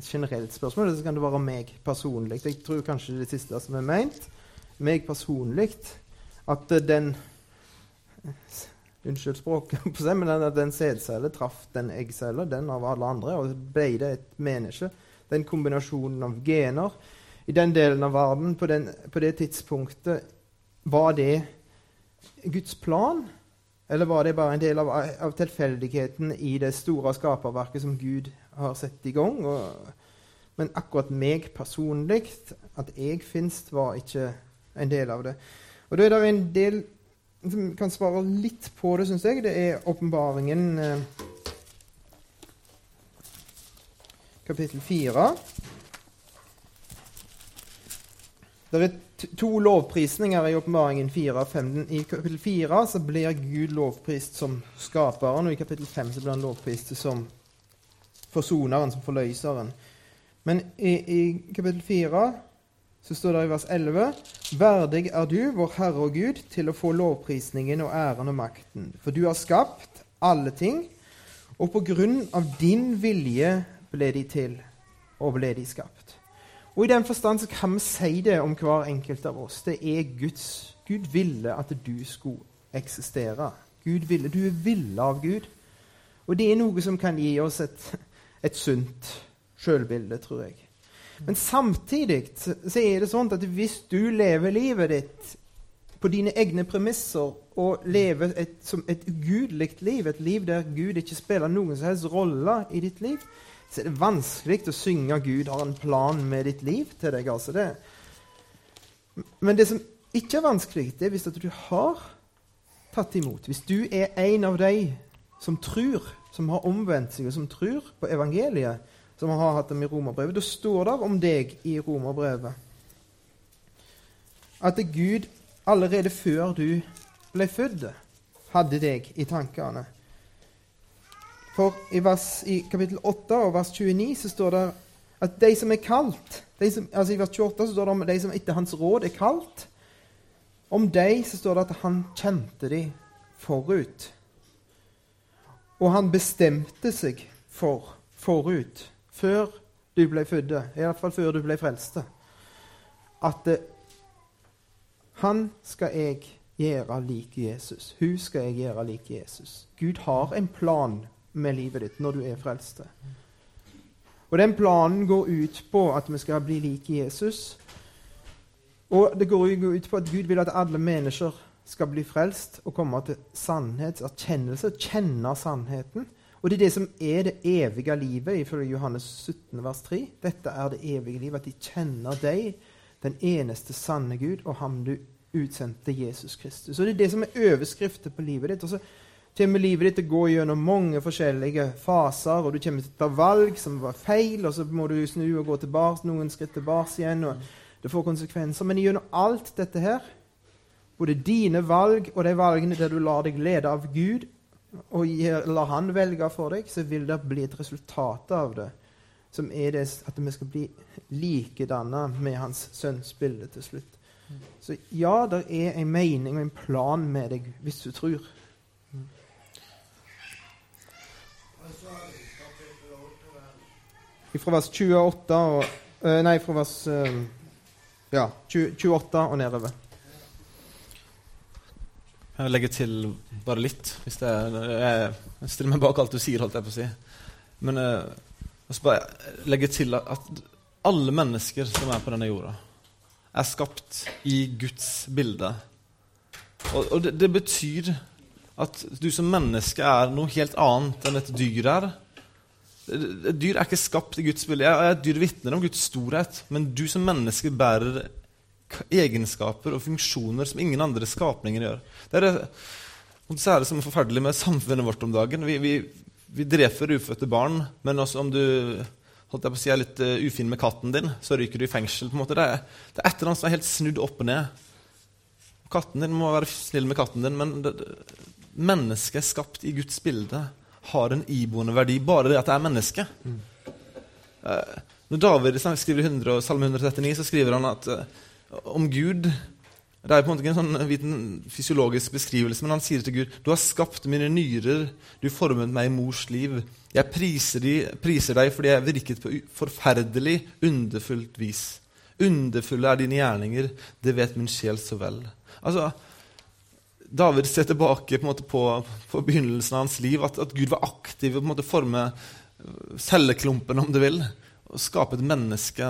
generelt spørsmål, eller så kan det være meg personlig. Jeg tror kanskje det siste som er meint. Meg personlig. At uh, den Unnskyld språket, men at den sædcellen traff den eggcelle, den av alle andre, og ble det et menneske. Den kombinasjonen av gener i den delen av verden på, den, på det tidspunktet Var det Guds plan? Eller var det bare en del av, av tilfeldigheten i det store skaperverket som Gud har satt i gang? Og, men akkurat meg personlig, at jeg finst, var ikke en del av det. Og da er det en del som kan svare litt på det, syns jeg. Det er åpenbaringen eh, kapittel fire. Det er to lovprisninger i åpenbaringen 4 og 5. I kapittel 4 så blir Gud lovprist som skaperen, og i kapittel 5 så blir han lovprist som forsoneren, som forløseren. Men i, i kapittel 4 så står det i vers 11.: Verdig er du, vår Herre og Gud, til å få lovprisningen og æren og makten. For du har skapt alle ting, og på grunn av din vilje ble de til, og ble de skapt. Og I den forstand så kan vi si det om hver enkelt av oss. Det er Guds Gud ville at du skulle eksistere. Gud ville, Du er ville av Gud. Og det er noe som kan gi oss et, et sunt sjølbilde, tror jeg. Men samtidig så er det sånn at hvis du lever livet ditt på dine egne premisser og lever et, som et ugudelig liv, et liv der Gud ikke spiller noen som helst rolle i ditt liv, så er det vanskelig å synge 'Gud har en plan med ditt liv' til deg. altså det. Men det som ikke er vanskelig, det er hvis at du har tatt imot. Hvis du er en av de som tror, som har omvendt seg, og som tror på evangeliet, som har hatt dem i romerbrevet, da står det om deg i romerbrevet at Gud allerede før du ble født, hadde deg i tankene. For i, vers, i kapittel 8 og vers 29 så står det at de som er kalt som, altså I vers 28 så står det om de som etter hans råd er kalt. Om de så står det at han kjente de forut. Og han bestemte seg for forut, før du ble født, iallfall før du ble frelste, at det, han skal jeg gjøre lik Jesus. Hun skal jeg gjøre lik Jesus. Gud har en plan med livet ditt når du er frelst. Og den planen går ut på at vi skal bli like Jesus. Og det går ut på at Gud vil at alle mennesker skal bli frelst og komme til sannhetserkjennelse, kjenne sannheten. Og det er det som er det evige livet, ifølge Johannes 17, vers 3. Dette er det evige livet, at de kjenner deg, den eneste sanne Gud, og ham du utsendte Jesus Kristus. Og det er det som er overskriften på livet ditt. Og så kommer livet ditt til å gå gjennom mange forskjellige faser, og du kommer til å ta valg som var feil, og så må du snu og gå tilbake noen skritt tilbake igjen. og Det får konsekvenser. Men gjennom alt dette her, både dine valg og de valgene der du lar deg lede av Gud, og lar Han velge for deg, så vil det bli et resultat av det. Som er det at vi skal bli likedanna med Hans sønns bilde til slutt. Så ja, det er en mening og en plan med deg hvis du tror. Fra vers 28 og eh, Nei, fra vers eh, ja, 20, 28 og nedover. Jeg legger til bare litt. Hvis det er, jeg, stiller meg bak alt du sier, holdt jeg på å si. Men eh, jeg skal bare legge til at, at alle mennesker som er på denne jorda, er skapt i Guds bilde. Og, og det, det betyr at du som menneske er noe helt annet enn et dyr er. Et dyr er ikke skapt i Guds bilde. Et dyr vitner om Guds storhet, men du som menneske bærer egenskaper og funksjoner som ingen andre skapninger gjør. Det er det, er det som er forferdelig med samfunnet vårt om dagen. Vi, vi, vi dreper ufødte barn, men også om du si, er litt eh, ufin med katten din, så ryker du i fengsel. på. Det er, det er et eller annet som er helt snudd opp og ned. Katten din må være snill med katten din, men det, mennesket skapt i Guds bilde har en iboende verdi. Bare det at det er menneske. Eh, når David skriver i 100, Salme 139, så skriver han at eh, om Gud Det er på en måte ikke en sånn viten, fysiologisk beskrivelse, men han sier til Gud Du har skapt mine nyrer, du formet meg i mors liv. Jeg priser, de, priser deg fordi jeg virket på forferdelig, underfullt vis. Underfulle er dine gjerninger, det vet min sjel så vel. Altså, David ser tilbake på, måte på, på begynnelsen av hans liv, at, at Gud var aktiv i å forme celleklumpen, om du vil, og skape et menneske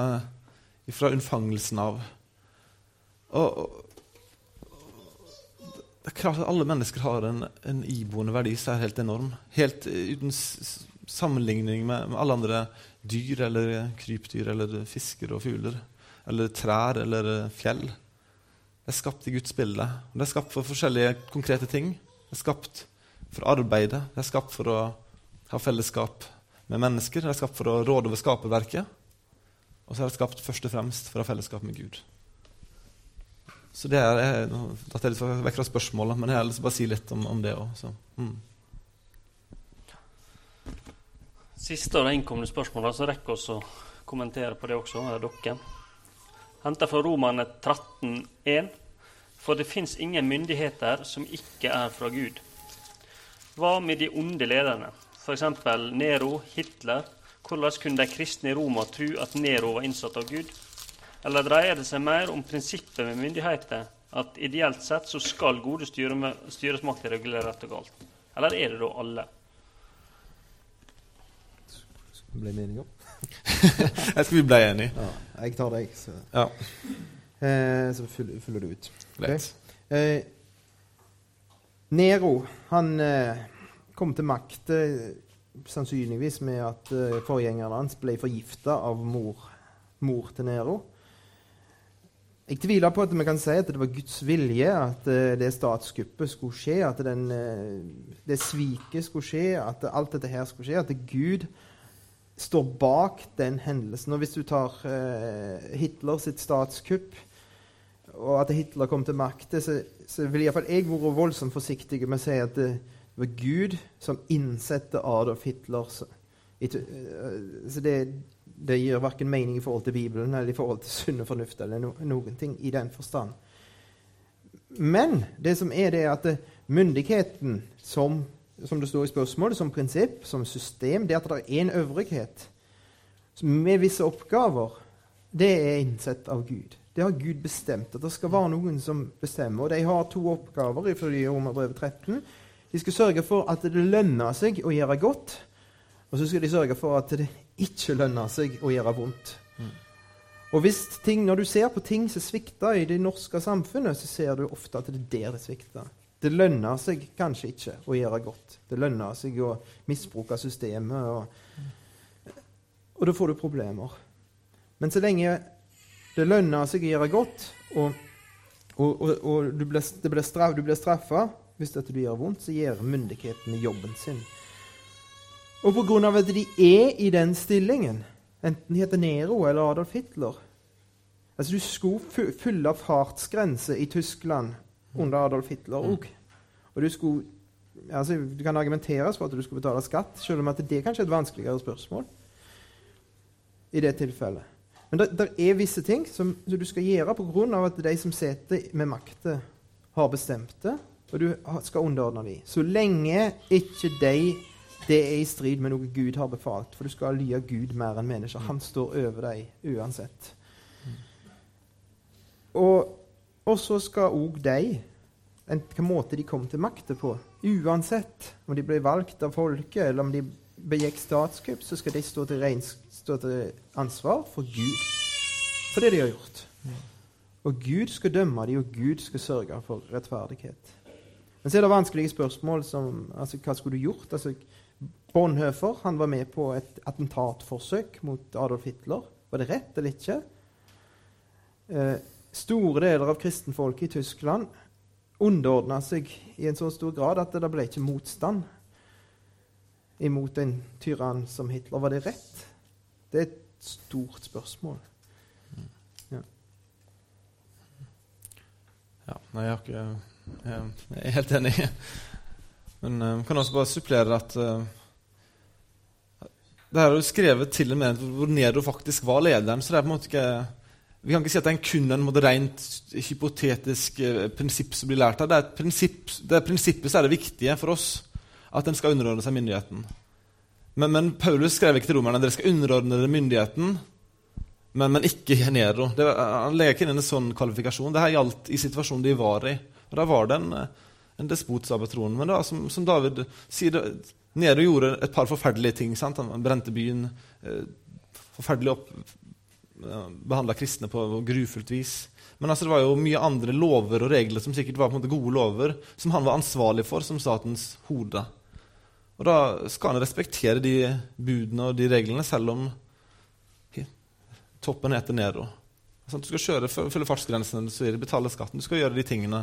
fra unnfangelsen av. Og, og, det er klart at Alle mennesker har en, en iboende verdi som er helt enorm. Helt eh, uten sammenligning med, med alle andre dyr eller krypdyr eller fisker og fugler. Eller trær eller eh, fjell. Det er skapt i Guds bilde. Det er skapt for forskjellige konkrete ting. Det er skapt for arbeidet. Det er skapt for å ha fellesskap med mennesker. Det er skapt for å råde over skaperverket. Og så er det skapt først og fremst for å ha fellesskap med Gud. Så det er, jeg, er datt jeg litt vekk fra spørsmålet, men jeg har lyst til å bare si litt om, om det òg. Mm. Siste av de innkomne spørsmålene, så rekker oss å kommentere på det også, er dere. Henta fra Romerne 13,1. For det fins ingen myndigheter som ikke er fra Gud. Hva med de onde lederne, f.eks. Nero, Hitler? Hvordan kunne de kristne i Roma tro at Nero var innsatt av Gud? Eller dreier det seg mer om prinsippet med myndigheter, at ideelt sett så skal gode styre- styresmakter regulere rett og galt? Eller er det da alle? Ble meninga? Jeg skal vi bli enige. Ja, jeg tar deg, så, Ja, eh, så fyller, fyller du ut. Okay. Eh, Nero han eh, kom til makt eh, sannsynligvis med at eh, forgjengeren hans ble forgifta av mor, mor til Nero. Jeg tviler på at vi kan si at det var Guds vilje at eh, det statskuppet skulle skje, at den, det sviket skulle skje, at alt dette her skulle skje, at Gud står bak den hendelsen. Og hvis du tar eh, Hitler sitt statskupp, og at Hitler kom til makten, så, så ville iallfall jeg vært voldsomt forsiktig med å si at det var Gud som innsatte Adolf Hitler. Så, eh, så det, det gir verken mening i forhold til Bibelen eller i forhold til sunn fornuft eller no, noen ting i den forstand. Men det som er det er at eh, myndigheten som, som det står i spørsmålet, som prinsipp, som system, det at det er en øvrighet med visse oppgaver, det er innsett av Gud. Det har Gud bestemt. At det skal være noen som bestemmer. Og de har to oppgaver ifølge Romerbrevet 13. De skal sørge for at det lønner seg å gjøre godt, og så skal de sørge for at det ikke lønner seg å gjøre vondt. Og hvis ting, Når du ser på ting som svikter i det norske samfunnet, så ser du ofte at det er der det svikter. Det lønner seg kanskje ikke å gjøre godt. Det lønner seg å misbruke systemet. Og, og da får du problemer. Men så lenge det lønner seg å gjøre godt, og, og, og, du blir, blir straff, blir straffa hvis dette du gjør vondt, så gjør myndighetene jobben sin. Og av at de er i den stillingen, enten de heter Nero eller Adolf Hitler, Altså, du skulle fy- fylle fartsgrense i Tyskland under Adolf Hitler òg. Og du skulle altså, Du kan argumenteres for at du skulle betale skatt, selv om at det kanskje er et vanskeligere spørsmål i det tilfellet. Men det er visse ting som, som du skal gjøre pga. at de som sitter med makta, har bestemt det, og du skal underordne dem. Så lenge ikke de det er i strid med noe Gud har befalt. For du skal lye Gud mer enn mennesker. Han står over deg uansett. Og, og så skal òg de en, hvilken måte de kom til makta på. Uansett om de ble valgt av folket, eller om de begikk statskupp, så skal de stå til, stå til ansvar for Gud. For det de har gjort. Og Gud skal dømme dem, og Gud skal sørge for rettferdighet. Men så er det vanskelige spørsmål som altså, Hva skulle du gjort? Altså, Bonhoeffer han var med på et attentatforsøk mot Adolf Hitler. Var det rett eller ikke? Eh, store deler av kristenfolket i Tyskland underordna seg i en så stor grad at det ble ikke motstand imot en tyrann som Hitler. Var det rett? Det er et stort spørsmål. Ja, nei, jeg ikke Jeg jeg er helt enig. Men jeg kan også bare supplere at uh, Det her er jo skrevet til og med hvor Nero faktisk var lederen, så det er på en måte ikke Vi kan ikke si at det er kun en rent hypotetisk eh, prinsipp som blir lært av. Det er et prinsipp, det er prinsippet som er det viktige for oss. At en skal underordne seg myndigheten. Men, men Paulus skrev ikke til romerne dere skal underordne dere myndigheten, men, men ikke Nero. Det, han legger ikke inn en sånn kvalifikasjon. Dette gjaldt i situasjonen de var i. Og Da var det en, eh, en despot som var på tronen. Men da, som, som David sier, Nero gjorde et par forferdelige ting. Sant? Han brente byen. Eh, forferdelig opp Behandla kristne på grufullt vis. Men altså, det var jo mye andre lover og regler som sikkert var på en måte gode lover, som han var ansvarlig for som statens hode. Og da skal han respektere de budene og de reglene, selv om toppen heter Nero. Sånn, du skal kjøre, følge fartsgrensene, du skal betale skatten. Du skal gjøre de tingene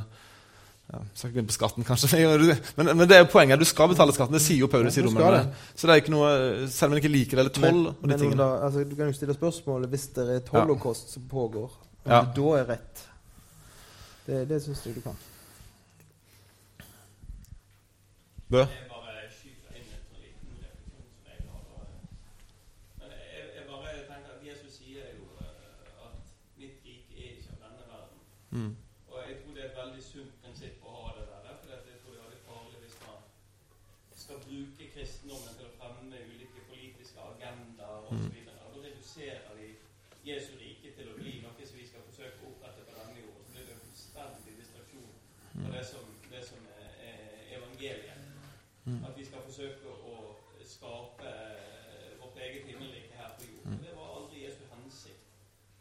ja, Skal ikke begynne på skatten, kanskje, men men, men det er jo poenget. Du skal betale skatten. Det sier jo Paulus Ja, i romerne. Så det er ikke noe, selv om man ikke liker det, eller toll Men, og de men tingene. da, altså, du kan jo stille spørsmålet hvis det er et holocaust som pågår, om Ja. det da er rett. Det, det syns jeg du kan. Bø? Jeg bare skyter inn en sånn liten refleksjon som jeg har. og- Men jeg, jeg bare tenker at Jesus sier jo eh, at mitt rike er ikke av denne verden. Mm. Og jeg tror det er et veldig sunt prinsipp å ha det der. For jeg tror det er veldig farlig hvis man skal bruke kristendommen til å fremme ulike politiske agendaer osv. Da reduserer de Jesu rike til å bli noe som vi skal forsøke å opprette på denne jord. Så blir det en fullstendig distraksjon fra det som, det som er, er evangeliet. At vi skal forsøke å skape eh, vårt eget himmelrike her på jord. Det var aldri Jesu hensikt.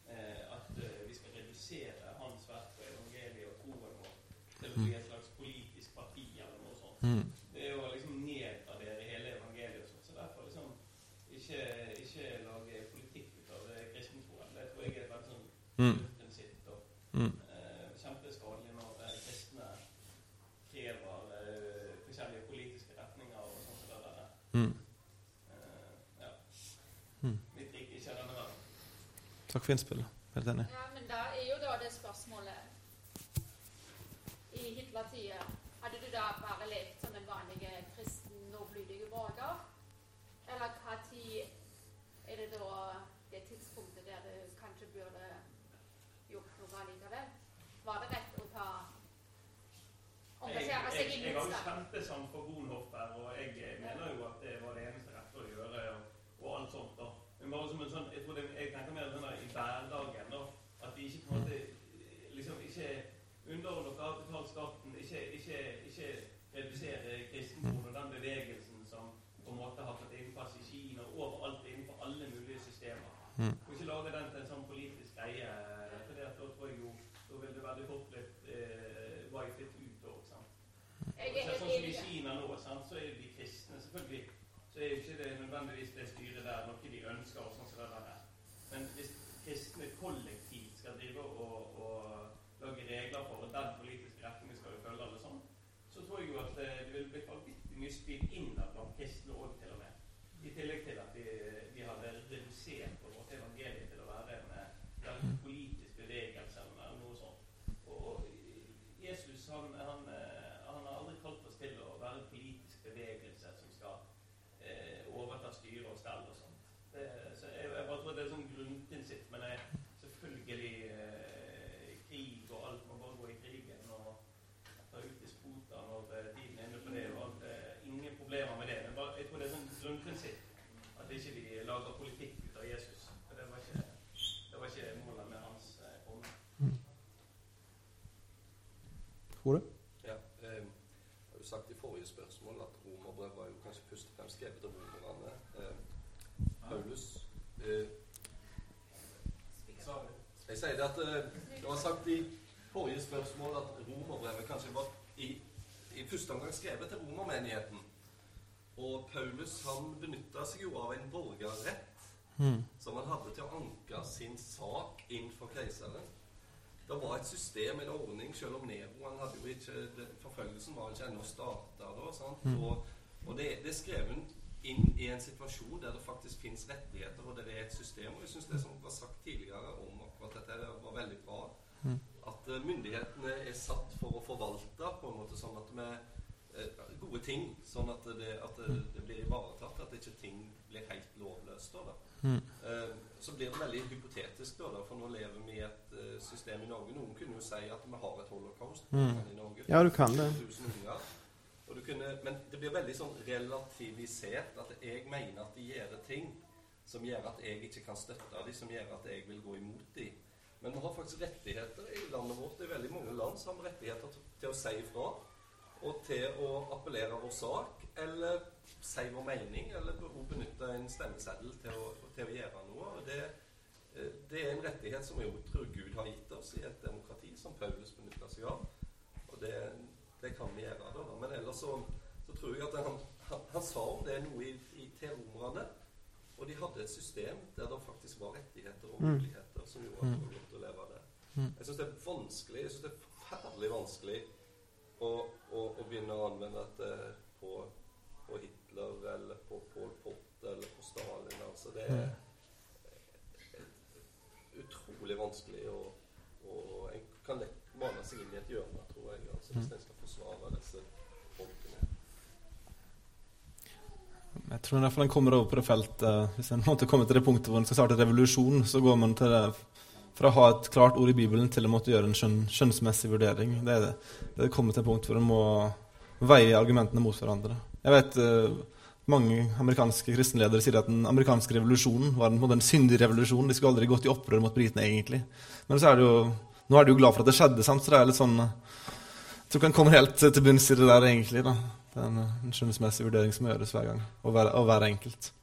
Eh, at eh, vi skal redusere hans verk og evangeliet og troen vår til å bli et slags politisk parti eller noe sånt. Mm. Det er jo å liksom nedgradere hele evangeliet og sånt. Så derfor liksom ikke, ikke lage politikk ut av det kristentroen. Det tror jeg er et veldig sånn Mm. prinsipp. Og, Mm. eh, kjempeskadelig når eh, kristne krever eh, forskjellige politiske retninger og sånt. som det der. Mm. Ja. Mm. Takk for innspillet. Helt enig. Ja, men da er jo da det spørsmålet I Hitler-tida, hadde du da bare levd som en vanlig kristen, lovlydig borger? Eller hva tid er det da det tidspunktet der du kanskje burde gjort noe likevel? Var det rett å ta engasjere seg i motstand? kjempesam for Bonhoeffer, og jeg mener jo at det var det eneste rette å gjøre. Og, og alt sånt da. Men bare som en sånn, jeg, tror det, jeg tenker mer sånn der i hverdagen. da, At vi ikke på en måte liksom ikke underordner kapitalskatten, ikke, ikke, ikke redusere kristentroen og den bevegelsen som på en måte har fått innpass i Kina, overalt innenfor alle mulige systemer. Mm. Og ikke lage den til en sånn politisk greie. For det at da tror jeg jo da vil det veldig fort blitt eh, wipet ut òg. Jeg er Sånn helt som i enig. Kina nå, sant, så er de kristne Selvfølgelig så er jo ikke det nødvendigvis det styret der noe de ønsker. og sånn som det der er. Men hvis kristne kollektivt skal drive og, og lage regler for den politiske retningen skal vi følge, eller sånn, så tror jeg jo at det, det vil bli vanvittig mye spill innad blant kristne òg, til og med. I tillegg til at de, de hadde redusert på vårt evangelium til å være en eh, veldig politisk lage politikk ut av Jesus. For det var ikke, det var ikke målet med hans eh, komme. Tror du? Ja, eh, jeg har jo sagt i forrige spørsmål at romerbrevet var jo kanskje først og fremst skrevet av romerne. Eh, Paulus eh, Jeg sier det at eh, det var sagt i forrige spørsmål at romerbrevet kanskje var i, i første omgang skrevet til romermenigheten. Og Paulus han benytta seg jo av en borgerrett som han hadde til å anke sin sak inn for keiseren. Det var et system, en ordning, selv om Nero han hadde jo ikke, det, Forfølgelsen var ikke ennå starta da. sant? Og, og det, det er skrevet inn i en situasjon der det faktisk fins rettigheter, og der det er et system. Og jeg syns det som var sagt tidligere om akkurat dette, det var veldig bra. At eh, myndighetene er satt for å forvalte på en måte sånn at vi eh, Gode ting, sånn at det, at det, blir ivaretatt, at ikke ting blir helt lovløst. Da, da. Eh, så blir det veldig hypotetisk, da, da, for nå lever vi i et uh, system i Norge. Noen kunne jo si at vi har et holocaust i Norge. Ja, du kan det. kunne, men det blir veldig sånn relativisert at jeg mener at de gjør ting som gjør at jeg ikke kan støtte dem, som gjør at jeg vil gå imot dem. Men vi har faktisk rettigheter i landet vårt. Det er veldig mange land som har rettigheter til å si ifra. Og til å appellere vår sak, eller si vår mening, eller hun benytte en stemmeseddel til å, til å gjøre noe. Og det, eh, det er en rettighet som jeg tror Gud har gitt oss i et demokrati, som Paulus benytter seg av. Og det, det kan vi gjøre. da. da. Men ellers så, så tror jeg at han, han, han sa om det noe i, i teromerne. Og de hadde et system der det faktisk var rettigheter og muligheter som gjorde at det var godt å leve av det. Jeg syns det er vanskelig, jeg synes det er forferdelig vanskelig å, å, og begynne å anvende dette på, på Hitler eller på Pol Pot eller på Stalin. Altså det er utrolig vanskelig å og En kan lett mane seg inn i et hjørne, tror jeg, altså, hvis en skal forsvare disse folkene. Jeg tror i hvert fall en kommer over på det feltet Hvis en måtte komme til det punktet hvor en skal starte revolusjon, så går man til det fra å ha et klart ord i Bibelen til å måtte gjøre en skjøn, skjønnsmessig vurdering. Det er det. Det er kommet til et punkt hvor en må veie argumentene mot hverandre. Jeg vet uh, mange amerikanske kristenledere sier at den amerikanske revolusjonen var en, på en måte en syndig revolusjon. De skulle aldri gått i opprør mot britene, egentlig. Men så er det jo, nå er de jo glad for at det skjedde, sant? så det er litt sånn Jeg tror ikke en kommer helt til bunns i det der, egentlig. da. Det er en, en skjønnsmessig vurdering som gjøres hver gang, og hver, og hver enkelt.